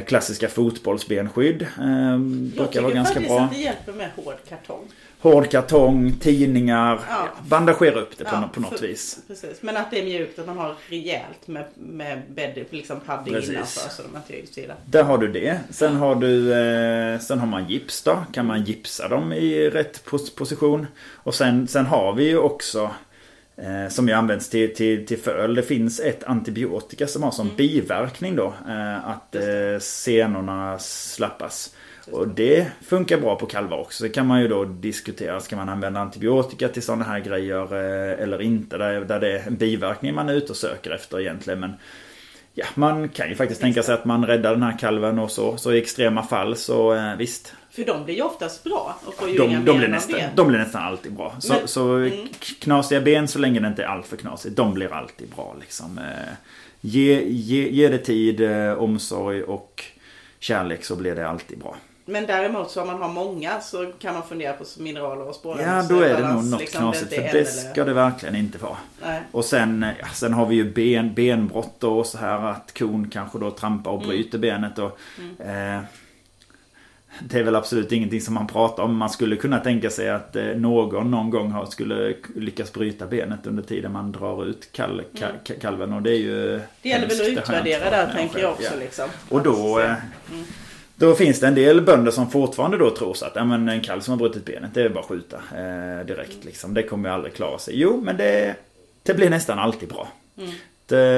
klassiska fotbollsbenskydd. Eh, brukar vara ganska bra. Jag tycker det hjälper med hård kartong hård kartong, tidningar. Ja. Bandagera upp det på, ja, på något för, vis. Precis. Men att det är mjukt, att man har rejält med, med bädd, liksom padding precis. innanför så de inte är Där har du det. Sen har du eh, Sen har man gips då. Kan man gipsa dem i rätt pos position. Och sen, sen har vi ju också eh, som ju används till, till, till föl. Det finns ett antibiotika som har som mm. biverkning då. Eh, att eh, senorna slappas. Och det funkar bra på kalvar också. Det kan man ju då diskutera. Ska man använda antibiotika till sådana här grejer eh, eller inte? Där, där det är en biverkning man är ute och söker efter egentligen. Men ja, man kan ju faktiskt tänka sig att man räddar den här kalven och så. Så i extrema fall så eh, visst. För de blir ju oftast bra och får ju De, inga de, blir nästan, de blir nästan alltid bra. Så, Men- så mm. knasiga ben så länge det inte är allt för knasigt. De blir alltid bra liksom. Eh, Ge, ge, ge det tid, eh, omsorg och kärlek så blir det alltid bra. Men däremot så om man har många så kan man fundera på mineraler och spåra. Ja, då är det nog något knasigt. För det ska det verkligen inte vara. Nej. Och sen, ja, sen har vi ju ben, benbrott och så här att kon kanske då trampar och bryter benet. Och, eh, det är väl absolut ingenting som man pratar om. Man skulle kunna tänka sig att eh, någon någon gång har, skulle lyckas bryta benet under tiden man drar ut kal, kal, kalven. Och det är ju Det gäller väl att utvärdera där tänker jag också Ja. liksom. Och då, eh, då finns det en del bönder som fortfarande då tror så att ja, men en kalv som har brutit benet, det är bara att skjuta eh, direkt. Liksom. Det kommer ju aldrig klara sig. Jo, men det, det blir nästan alltid bra. Det,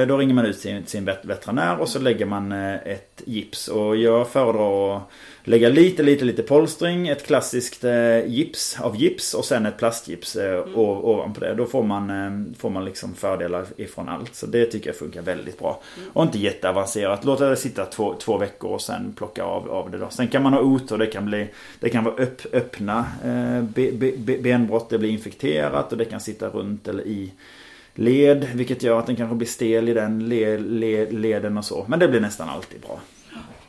då ringer man ut sin, sin vet- veterinär och så lägger man eh, ett gips. Och jag föredrar att lägga lite, lite, lite polstring, ett klassiskt eh, gips av gips och sen ett plastgips eh, ov- ovanpå det. Då får man, eh, får man liksom fördelar ifrån allt. Så det tycker jag funkar väldigt bra. Och inte jätteavancerat. Låta det sitta två, två veckor och sen plocka av, av det då. Sen kan man ha otur. Det kan, bli, det kan vara öpp, öppna eh, be, be, benbrott. Det blir infekterat och det kan sitta runt eller i led. Vilket gör att den kanske blir stel i den le, le, leden och så. Men det blir nästan alltid bra.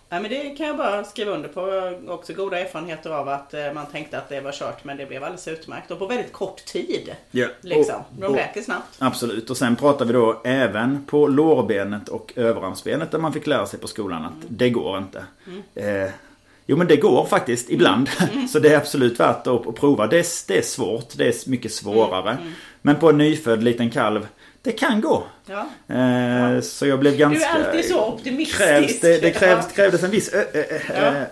Ja, men det kan jag bara skriva under på. Också goda erfarenheter av att eh, man tänkte att det var kört men det blev alldeles utmärkt. Och på väldigt kort tid. Ja. Liksom. Och- De och- läker snabbt. Absolut. Och sen pratar vi då även på lårbenet och överarmsbenet där man fick lära sig på skolan att det går inte. Eh, jo men det går faktiskt ibland. Så det är absolut värt att, att prova. Det är, det är svårt. Det är mycket svårare. Men på en nyfödd liten kalv, det kan gå. Ja. Eh, Så jag blev Du ganska... är alltid så optimistisk. Krävs det, det krävs, Ja. krävdes en viss ö, ö, ö,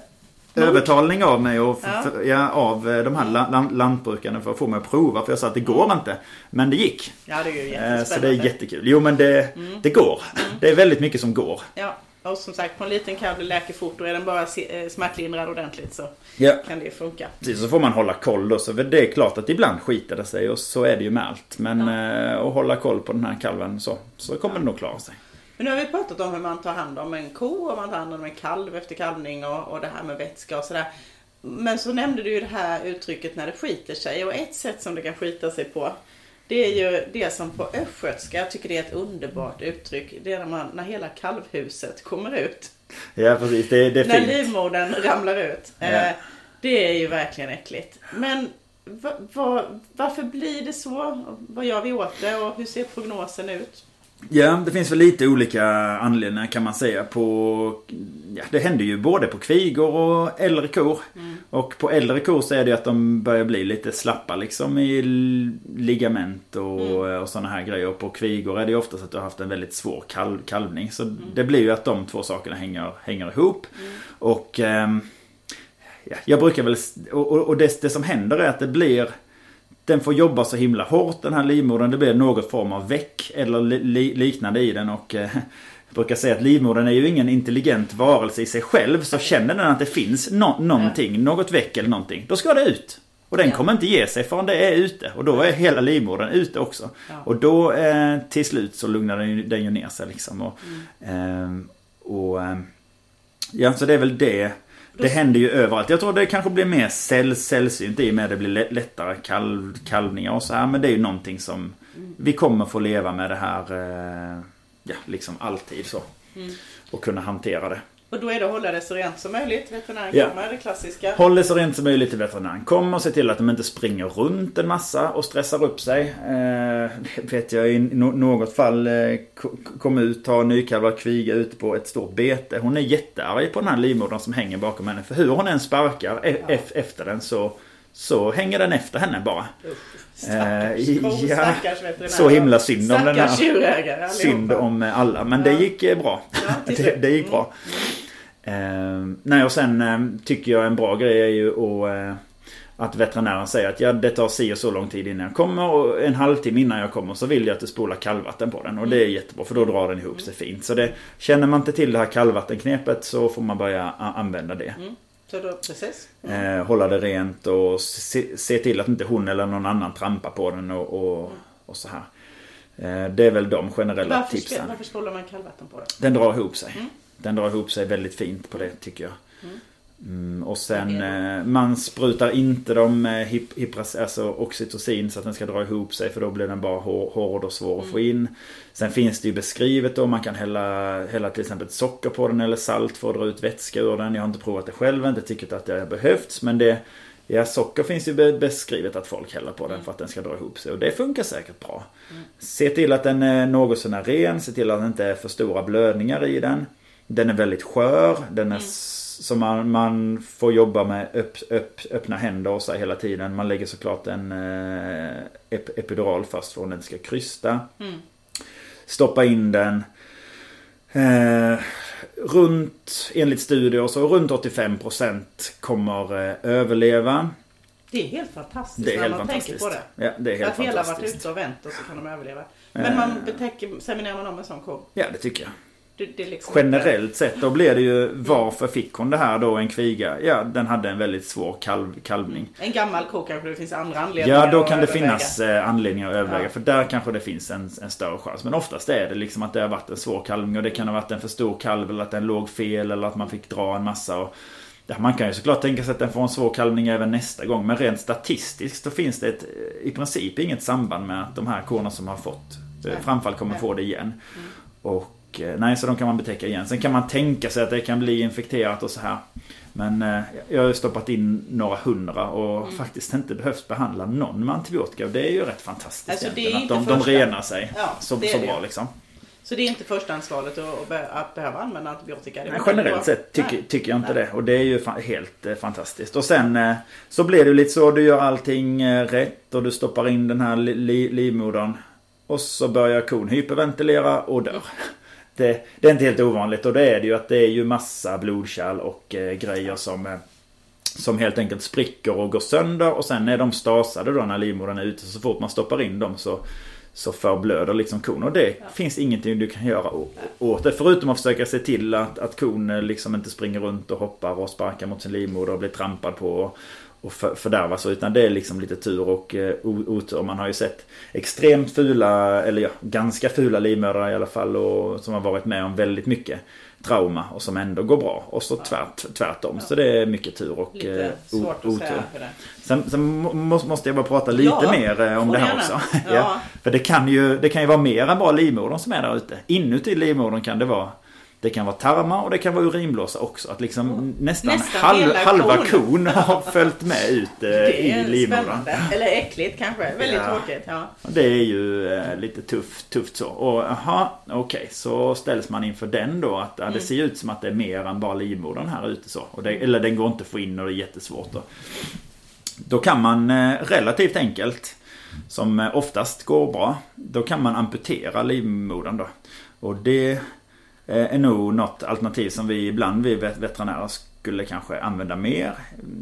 Ja. övertalning av mig och f- Ja. f- ja, av eh, de här la- lan- lantbrukarna för att få mig att prova. För jag sa att det går inte. Men det gick. Ja, det är ju Eh. Så det är jättekul. Jo men det, det går. Det är väldigt mycket som går. Ja, och som sagt på en liten kalv det läker fort och är den bara eh, smärtlindrad ordentligt så Ja. kan det funka. Precis, så får man hålla koll då. Så det är klart att ibland skiter det sig och så är det ju med allt. Men eh, att hålla koll på den här kalven så, så kommer det nog klara sig. Men nu har vi pratat om hur man tar hand om en ko och man tar hand om en kalv efter kalvning och, och det här med vätska och sådär. Men så nämnde du ju det här uttrycket när det skiter sig och ett sätt som det kan skita sig på det är ju det som på östgötska, jag tycker det är ett underbart uttryck, det är när, man, när hela kalvhuset kommer ut. Ja precis, det, det är När fint. livmodern ramlar ut. Ja. Eh, det är ju verkligen äckligt. Men va, va, varför blir det så? Vad gör vi åt det och hur ser prognosen ut? Ja, det finns väl lite olika anledningar kan man säga på... Ja, det händer ju både på kvigor och äldre kor. Och på äldre kor så är det ju att de börjar bli lite slappa liksom i ligament och, och sådana här grejer. Och på kvigor är det ju oftast att du har haft en väldigt svår kalv, kalvning. Så det blir ju att de två sakerna hänger, hänger ihop. Och... ehm, ja, jag brukar väl... Och, och, och det, det som händer är att det blir... Den får jobba så himla hårt den här livmodern. Det blir någon form av väck eller li, li, liknande i den. Och eh, jag brukar säga att livmodern är ju ingen intelligent varelse i sig själv. Så känner den att det finns no, någonting, något väck eller någonting. Då ska det ut. Och den Ja. kommer inte ge sig förrän det är ute. Och då är hela livmodern ute också. Ja. Och då eh, till slut så lugnar den, ju- den ju ner sig liksom. Och, ehm, och ehm, Ja, så det är väl det. Det händer ju överallt. Jag tror det kanske blir mer säll, sällsynt i och med att det blir lä- lättare kalv, kalvningar och så här. Men det är ju någonting som vi kommer få leva med det här, eh, ja, liksom alltid så. Och kunna hantera det. Och då är det att hålla det så rent som möjligt. Veterinären Ja. kommer, det klassiska. Håll det så rent som möjligt till veterinären. Kom och se till att de inte springer runt en massa och stressar upp sig. Eh, det vet jag i no- något fall eh, ko- kom ut, har nykalvad kviga ute på ett stort bete. Hon är jättearg på den här livmodern som hänger bakom henne. För hur hon än sparkar e- ef- efter den så, så hänger den efter henne bara. Stackars Eh, ko, ja, stackars veterinär. så himla synd om den här-. Synd om alla, men det Ja. gick eh, bra. Ja, det, det gick bra. Eh, nej, och sen eh, tycker jag en bra grej är ju att, eh, att veterinären säger att ja, det tar si och så lång tid innan jag kommer och en halvtimme innan jag kommer så vill jag att du spolar kallvatten på den. Och det är jättebra för då drar den ihop sig fint. Så det, känner man inte till det här kallvattenknepet så får man börja använda det. Så då, precis. Eh, hålla det rent och se, se, till att inte hon eller någon annan trampar på den och, och, och så här. Eh, det är väl de generella varför, tipsen. Varför spolar man kallvatten på det? Den drar ihop sig. Mm. Den drar ihop sig väldigt fint på det tycker jag. Mm. Mm, och sen eh, man sprutar inte dem med hip, hipras, alltså oxytocin så att den ska dra ihop sig för då blir den bara hård och svår mm. att få in. Sen finns det ju beskrivet då man kan hälla, hälla till exempel socker på den eller salt för att dra ut vätska ur den. Jag har inte provat det själv, inte tyckt att det har behövts men det Ja, socker finns ju beskrivet att folk häller på den mm. för att den ska dra ihop sig och det funkar säkert bra. Mm. Se till att den är något sånär ren, se till att det inte är för stora blödningar i den. Den är väldigt skör, den är mm så man, man får jobba med öpp, öpp, öppna händer och så hela tiden. Man lägger såklart en eh, ep, epidural först för att den ska krysta. Mm. Stoppa in den. Eh, runt, enligt studier, så runt 85% kommer eh, överleva. Det är helt fantastiskt det är helt när man tänker på det. Ja, det är helt att hela varit ute och vänt och så kan de överleva. Men man eh. betäcker, seminerar man om en sån ko? Ja, det tycker jag. Det, liksom Generellt sett då blir det ju varför fick hon det här då en kviga? Ja den hade en väldigt svår kalv, kalvning. En gammal ko kanske det finns andra anledningar Ja då kan det finnas eh, anledningar att överväga. Ja. För där kanske det finns en, en större chans. Men oftast är det liksom att det har varit en svår kalvning och det kan ha varit en för stor kalv eller att den låg fel eller att man fick dra en massa. Och, ja, man kan ju såklart tänka sig att den får en svår kalvning även nästa gång. Men rent statistiskt så finns det ett, i princip inget samband med att de här korna som har fått eh, framfall kommer få det igen. Mm. Och Eh, nej, så de kan man betäcka igen. Sen kan man tänka sig att det kan bli infekterat och så här. Men eh, jag har stoppat in några hundra och mm. faktiskt inte behövt behandla någon med antibiotika. Det är ju rätt fantastiskt alltså, egentligen. Att de, de renar sig ja, så, så bra liksom. Så det är inte förstahandsvalet att, att behöva använda antibiotika? Nej, generellt sett tycker, tycker jag inte Nej. det. Och det är ju helt eh, fantastiskt. Och sen eh, så blir det lite så. Du gör allting eh, rätt och du stoppar in den här li, livmodern. Och så börjar kon hyperventilera och dör. Mm det, det, är inte helt ovanligt och det är det ju att det är ju massa blodkärl och eh, grejer som eh, som helt enkelt spricker och går sönder och sen är de stasade då när livmodern är ute. Så fort man stoppar in dem så, så förblöder liksom kon. Och det ja. finns ingenting du kan göra åt det. Förutom att försöka se till att, att kon eh, liksom inte springer runt och hoppar och sparkar mot sin livmoder och blir trampad på och för, fördärvas. Utan det är liksom lite tur och eh, otur. Man har ju sett extremt fula, eller ja, ganska fula livmödrar i alla fall. Och, som har varit med om väldigt mycket trauma och som ändå går bra. Och så tvärt, tvärtom. Ja. Så det är mycket tur och lite eh, svårt otur. Att säga för det. Sen, sen måste jag bara prata lite ja, mer eh, om det här också. Ja. ja. För det kan, ju, det kan ju vara mer än bara livmodern som är där ute. Inuti livmodern kan det vara det kan vara tarmar och det kan vara urinblåsa också. Att liksom mm. nästan, nästan halv, halva kon har följt med ut eh, i livmodern. Eller äckligt kanske. Väldigt ja. tråkigt. Ja. Det är ju eh, lite tufft, tufft så. Och aha, okej. Okay, så ställs man inför den då. Att ja, det mm. ser ut som att det är mer än bara livmodern här ute så. Det, eller den går inte att få in och det är jättesvårt. Då, då kan man eh, relativt enkelt som eh, oftast går bra. Då kan man amputera livmodern då. Och det är nog något alternativ som vi ibland, vi veterinärer, skulle kanske använda mer.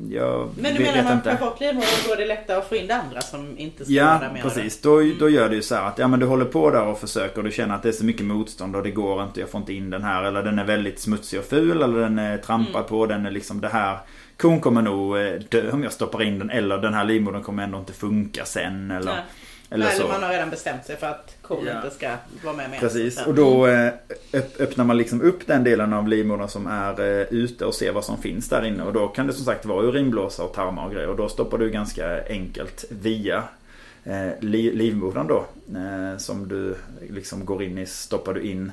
Jag Men du menar man tar bort livmodern då är det lättare att få in det andra som inte ska Ja, precis. Då, mm. då gör det ju så här att ja men du håller på där och försöker och du känner att det är så mycket motstånd och det går inte, jag får inte in den här. Eller den är väldigt smutsig och ful eller den är trampad mm. på, den är liksom det här. Kon kommer nog eh, dö om jag stoppar in den eller den här livmodern kommer ändå inte funka sen. Eller, ja. Eller, Nej, så. man har redan bestämt sig för att kon ja. inte ska vara med mer. Precis, och då eh, öppnar man liksom upp den delen av livmodern som är eh, ute och ser vad som finns där inne. Och då kan det som sagt vara urinblåsa och tarmar och grejer. Och då stoppar du ganska enkelt via eh, livmodern då. som du liksom går in i, stoppar du in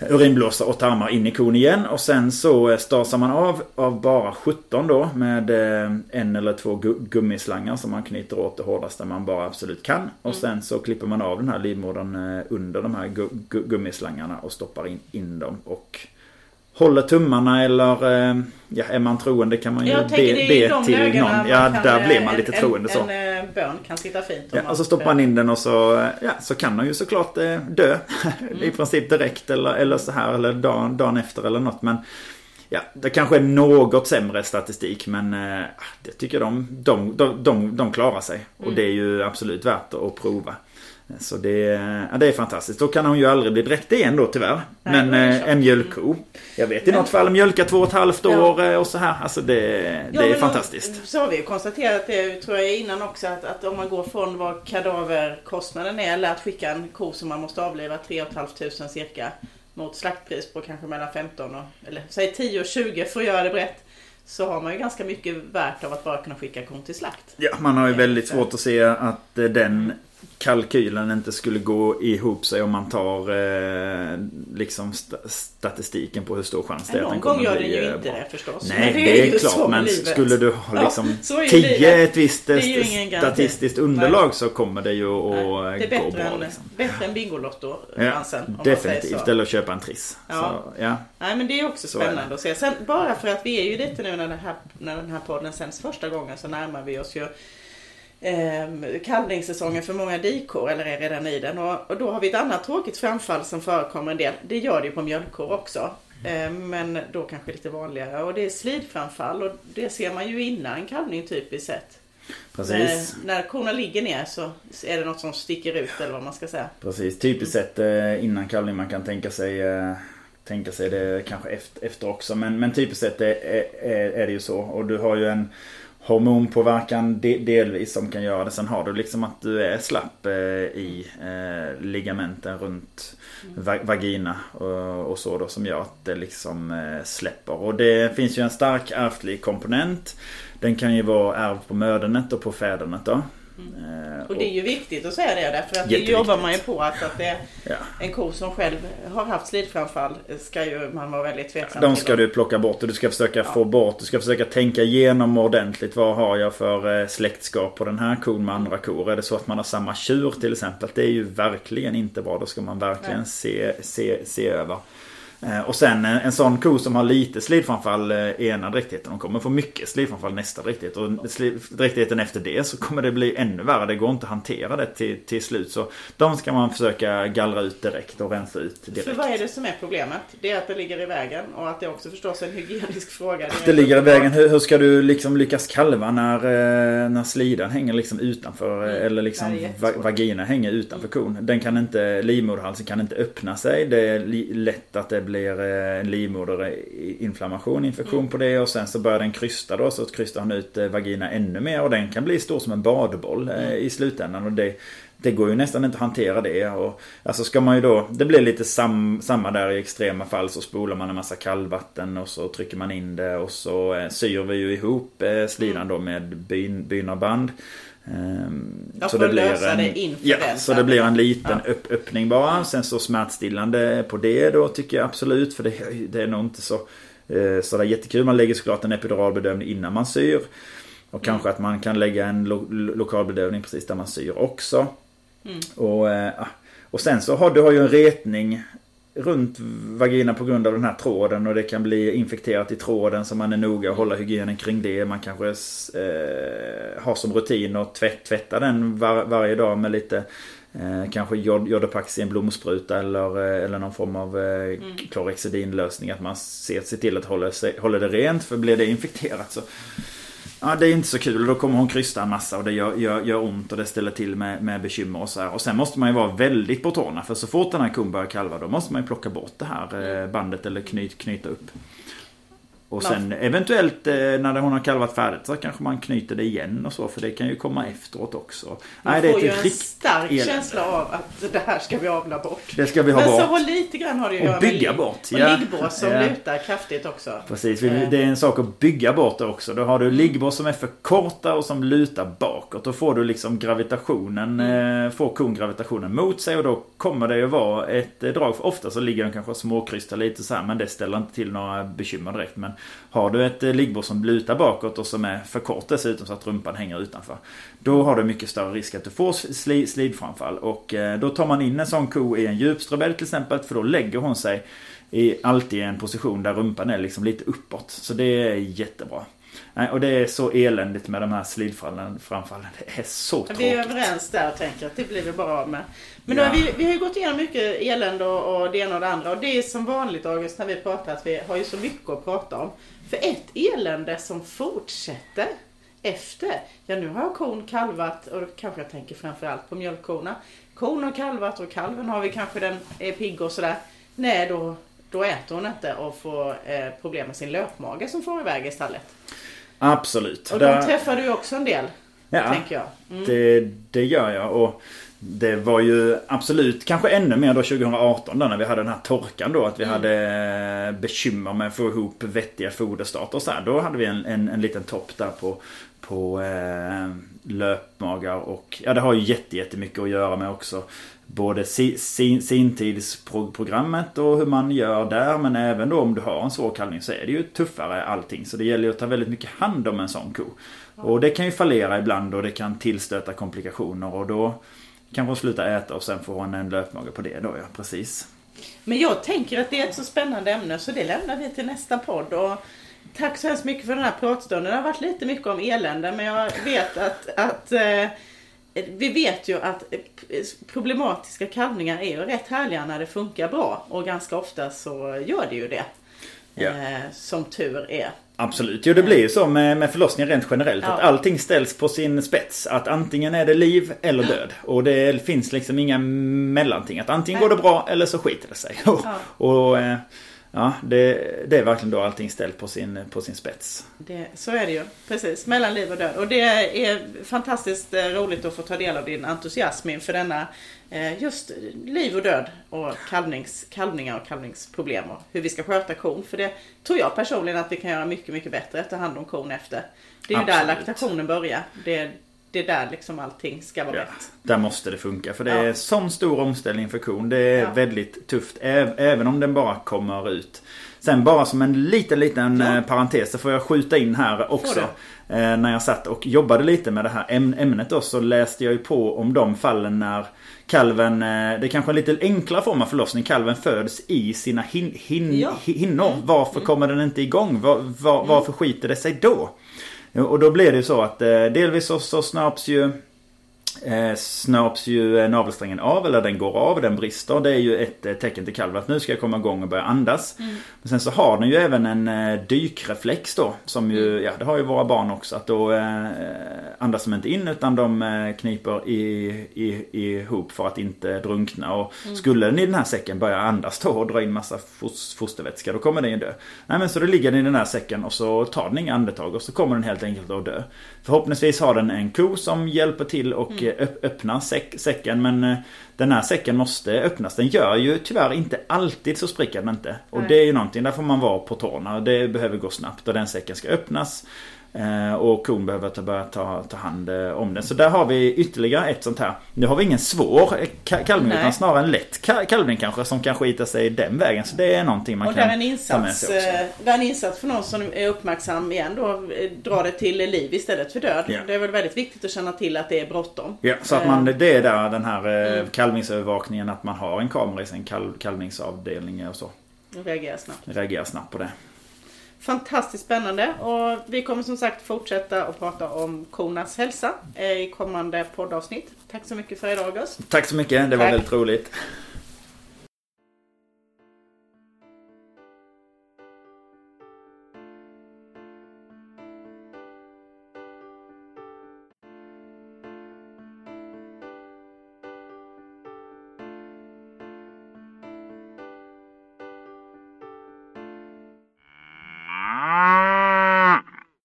urinblåsa och tarmar in i kon igen. Och sen så eh, stasar man av av bara 17 då med eh, en eller två gummislangar som man knyter åt det hårdaste man bara absolut kan. Och mm. sen så klipper man av den här livmodern eh, under de här gummislangarna och stoppar in, in dem. Och håller tummarna eller ja, är man troende kan man ju be, be till någon. Ja, där blir man lite en, troende så. En bön kan sitta fint. Ja, och så stoppar man in den och så, ja, så kan man ju såklart dö. Mm. I princip direkt eller, eller så här eller dagen, dagen efter eller något. Men ja, det kanske är något sämre statistik men det tycker de, de, de, de, de klarar sig. Och mm. det är ju absolut värt att prova. Så det, ja, det är fantastiskt. Då kan hon ju aldrig bli dräktig igen då tyvärr. Nej, Men det är eh, en mjölkko. Jag vet i något fall mjölka två och ett halvt Ja. år eh, och så här. Alltså det, det Ja, är men fantastiskt. Så har vi ju konstaterat det tror jag innan också att, att om man går från vad kadaverkostnaden är eller att skicka en ko som man måste avliva 3 500 cirka mot slaktpris på kanske mellan 15 och eller säg 10 och 20 för att göra det brett. Så har man ju ganska mycket värt av att bara kunna skicka kon till slakt. Ja, man har ju Ja, väldigt svårt att se att eh, den kalkylen inte skulle gå ihop sig om man tar eh, liksom sta statistiken på hur stor chans det är att den kommer gör bli den ju eh, inte bra. det förstås. Nej, Men det är, ju så klart. Men livet. skulle du ha Ja, liksom är 10 livet. ett visst Det är statistiskt underlag så kommer det ju att Det är gå bättre bra. än, Liksom. bättre än Bingolotto Ja, definitivt. Eller att köpa en triss. Ja. Så, ja. Nej men det är också Så är det. spännande att se. Sen bara för att vi är ju lite nu när, det här, när den här podden sänds första gången så närmar vi oss ju eh, kalvningssäsongen för många dikor eller är redan i den. Och, och då har vi ett annat tråkigt framfall som förekommer en del. Det gör det ju på mjölkkor också. Eh, men då kanske lite vanligare. Och det är slidframfall och det ser man ju innan kalvning typiskt sett. Precis. När, när korna ligger ner så är det något som sticker ut eller vad man ska säga. Precis, typiskt sett eh, innan kalvning man kan tänka sig eh, Tänka sig det kanske efter, efter också men, men typiskt sett är, är, är det ju så och du har ju en Hormonpåverkan de, delvis som kan göra det. Sen har du liksom att du är slapp eh, i eh, ligamenten runt va, vagina och, och så då som gör att det liksom eh, släpper. Och det finns ju en stark ärftlig komponent. Den kan ju vara ärvd på mödernet och på fädernet då. Mm. Och det är ju viktigt att säga det därför att det jobbar man ju på att, att det ja. En ko som själv har haft slidframfall ska ju man vara väldigt tveksam De till. ska du plocka bort och du ska försöka Ja. få bort. Du ska försöka tänka igenom ordentligt. Vad har jag för eh, släktskap på den här kon med andra kor? Är det så att man har samma tjur till exempel? Det är ju verkligen inte bra. Då ska man verkligen Nej. se, se, se över. Eh, Och sen en, en sån ko som har lite slidframfall eh, ena dräktigheten. De kommer få mycket slidframfall nästa dräktighet. Och dräktigheten efter det så kommer det bli ännu värre. Det går inte att hantera det till, till slut. Så de ska man försöka gallra ut direkt och rensa ut direkt. För vad är det som är problemet? Det är att det ligger i vägen och att det också förstås är en hygienisk fråga. Det ligger i vägen. Hur, hur ska du liksom lyckas kalva när, eh, när slidan hänger liksom utanför eh, Mm. eller liksom det va, vagina hänger utanför kon. Den kan inte, livmoderhalsen kan inte öppna sig. Det är lätt att det blir eh, en livmoderinflammation, infektion Mm. på det och sen så börjar den krysta då så krystar han ut eh, vagina ännu mer och den kan bli stor som en badboll eh, Mm. i slutändan och det det går ju nästan inte att hantera det. Och, alltså ska man ju då, det blir lite sam, samma där i extrema fall så spolar man en massa kallvatten och så trycker man in det och så syr vi ju ihop slidan då med byn, bynarband. Ehm, Ja, för att lösa det inför ja, den, så så det blir en liten Ja. upp, öppning bara. Sen så smärtstillande på det då tycker jag absolut. För det, det är nog inte så eh, sådär jättekul. Man lägger såklart en epiduralbedövning innan man syr. Och kanske att man kan lägga en lo, lo, lokalbedövning precis där man syr också. Mm. Och, eh, ah, och sen så har du har ju en retning runt vagina på grund av den här tråden och det kan bli infekterat i tråden så man är noga och hålla hygienen kring det. Man kanske eh, har som rutin att tvätt, tvätta den var, varje dag med lite eh, kanske jod, jodopax i en blomspruta eller, eh, eller någon form av eh, Mm. klorexidinlösning. Att man ser, ser till att hålla, sig, hålla det rent för blir det infekterat så Ja, det är inte så kul. Då kommer hon krysta en massa och det gör, gör, gör ont och det ställer till med, med bekymmer och så här. Och sen måste man ju vara väldigt på tårna. För så fort den här kon börjar kalva då måste man ju plocka bort det här eh, bandet eller knyt, knyta upp. Och Man- sen eventuellt eh, när hon har kalvat färdigt så kanske man knyter det igen och så. För det kan ju komma efteråt också. Man det är får ju en stark elände. känsla av att det här ska vi avla bort. Det ska vi ha Men så bort. har lite grann har det ju att Och göra bygga med bort, Och ja. liggbås som Ja. lutar kraftigt också. Precis, Eh. det är en sak att bygga bort det också. Då har du liggbås som är för korta och som lutar bakåt. Då får du liksom gravitationen, Mm. eh, får kon gravitationen mot sig och då kommer det ju vara ett drag. För ofta så ligger den kanske småkrystar lite så här men det ställer inte till några bekymmer direkt. Men har du ett eh, liggbord som lutar bakåt och som är för kort dessutom så att rumpan hänger utanför. Då har du mycket större risk att du får sli, slidframfall. Och eh, då tar man in en sån ko i en djupströbädd till exempel för då lägger hon sig i alltid en position där rumpan är liksom lite uppåt. Så det är jättebra. Nej, och det är så eländigt med de här slidfallen framfallen. Det är så tråkigt. Vi är överens där och tänker att det blir vi bara av med. Men Ja. då vi, vi har ju gått igenom mycket elände och, och det ena och det andra. Och det är som vanligt August när vi pratar att vi har ju så mycket att prata om. För ett elände som fortsätter efter. Ja nu har kon kalvat och då kanske jag tänker framförallt på mjölkkorna. Kon har kalvat och kalven har vi kanske den är pigg och sådär. Nej då, då äter hon inte och får eh, problem med sin löpmage som får iväg i stallet. Absolut. Och Där- de träffar du också en del. Ja. Tänker jag. Mm. Det, det gör jag. Och det var ju absolut kanske ännu mer då 2018 då när vi hade den här torkan då. Att vi hade eh, bekymmer med att få ihop vettiga foderstarter och så här. Då hade vi en, en, en liten topp där på, på eh, löpmagar och ja det har ju jätte, jättemycket att göra med också. Både si, sin, sintidsprogrammet och hur man gör där men även då om du har en svår kalvning så är det ju tuffare allting. Så det gäller ju att ta väldigt mycket hand om en sån ko. Och det kan ju fallera ibland och det kan tillstöta komplikationer och då kanske hon slutar äta och sen får hon en löpmage på det då ja, precis. Men jag tänker att det är ett så spännande ämne så det lämnar vi till nästa podd. Och tack så hemskt mycket för den här pratstunden. Det har varit lite mycket om elände men jag vet att, att eh, vi vet ju att problematiska kalvningar är ju rätt härliga när det funkar bra och ganska ofta så gör det ju det. Ja. Eh, som tur är. Absolut, jo det blir ju så med, med förlossningar rent generellt. Ja. Att allting ställs på sin spets. Att antingen är det liv eller död. Och det finns liksom inga mellanting. Att antingen går det bra eller så skiter det sig. Och, Ja. och eh, ja, det, det är verkligen då allting ställt på sin, på sin spets. Det, så är det ju. Precis. Mellan liv och död. Och det är fantastiskt eh, roligt att få ta del av din entusiasm inför denna eh, just liv och död och kalvnings, kalvningar och kalvningsproblem och hur vi ska sköta kon. För det tror jag personligen att vi kan göra mycket, mycket bättre att ta hand om kon efter. Det är ju där Absolut. laktationen börjar. Det, det är där liksom allting ska vara Ja, rätt. där måste det funka. För det Ja. är sån stor omställning för kon. Det är Ja. väldigt tufft. Även om den bara kommer ut. Sen bara som en liten, liten Ja. eh, parentes så får jag skjuta in här också. Eh, När jag satt och jobbade lite med det här äm- ämnet då så läste jag ju på om de fallen när kalven, eh, det är kanske en lite enklare form av förlossning. Kalven föds i sina hin, hin, Ja. Mm. hinnor. Varför kommer den inte igång? Var, var, varför skiter det sig då? Och då blir det ju så att eh, delvis så, så snaps ju eh, ju eh, navelsträngen av eller den går av, den brister. Det är ju ett eh, tecken till kalven att nu ska jag komma igång och börja andas. Men sen så har den ju även en eh, dykreflex då. Som ju, ja det har ju våra barn också. Att då eh, andas de inte in utan de eh, kniper i, i, ihop för att inte drunkna. Och skulle den i den här säcken börja andas då och dra in massa fos, fostervätska då kommer den ju dö. Nej men så då ligger den i den här säcken och så tar den inga andetag och så kommer den helt enkelt att dö. Förhoppningsvis har den en ko som hjälper till och eh, öpp- öppnar säck, säcken men eh, den här säcken måste öppnas. Den gör ju tyvärr inte alltid så spricker den inte. Och Nej. det är ju någonting, där får man vara på tårna. Det behöver gå snabbt och den säcken ska öppnas. Eh, Och kon behöver ta, börja ta, ta hand eh, om den. Så där har vi ytterligare ett sånt här. Nu har vi ingen svår eh, ka- kalvning Nej. utan snarare en lätt ka- kalvning kanske som kan skita sig den vägen. Så det är någonting man Och där kan en ta med insats, sig också. eh, där en insats för någon som är uppmärksam igen då, eh, dra det till liv istället för död. Ja. Det är väl väldigt viktigt att känna till att det är bråttom. Ja, så att man, det är där den här Mm. kalvningsövervakningen att man har en kamera i sin kalv, kalvningsavdelning och så. och reagera snabbt. Reagerar snabbt på det. Fantastiskt spännande och vi kommer som sagt fortsätta att prata om kornas hälsa eh, i kommande poddavsnitt. Tack så mycket för idag August. Tack så mycket, det var Tack. väldigt roligt.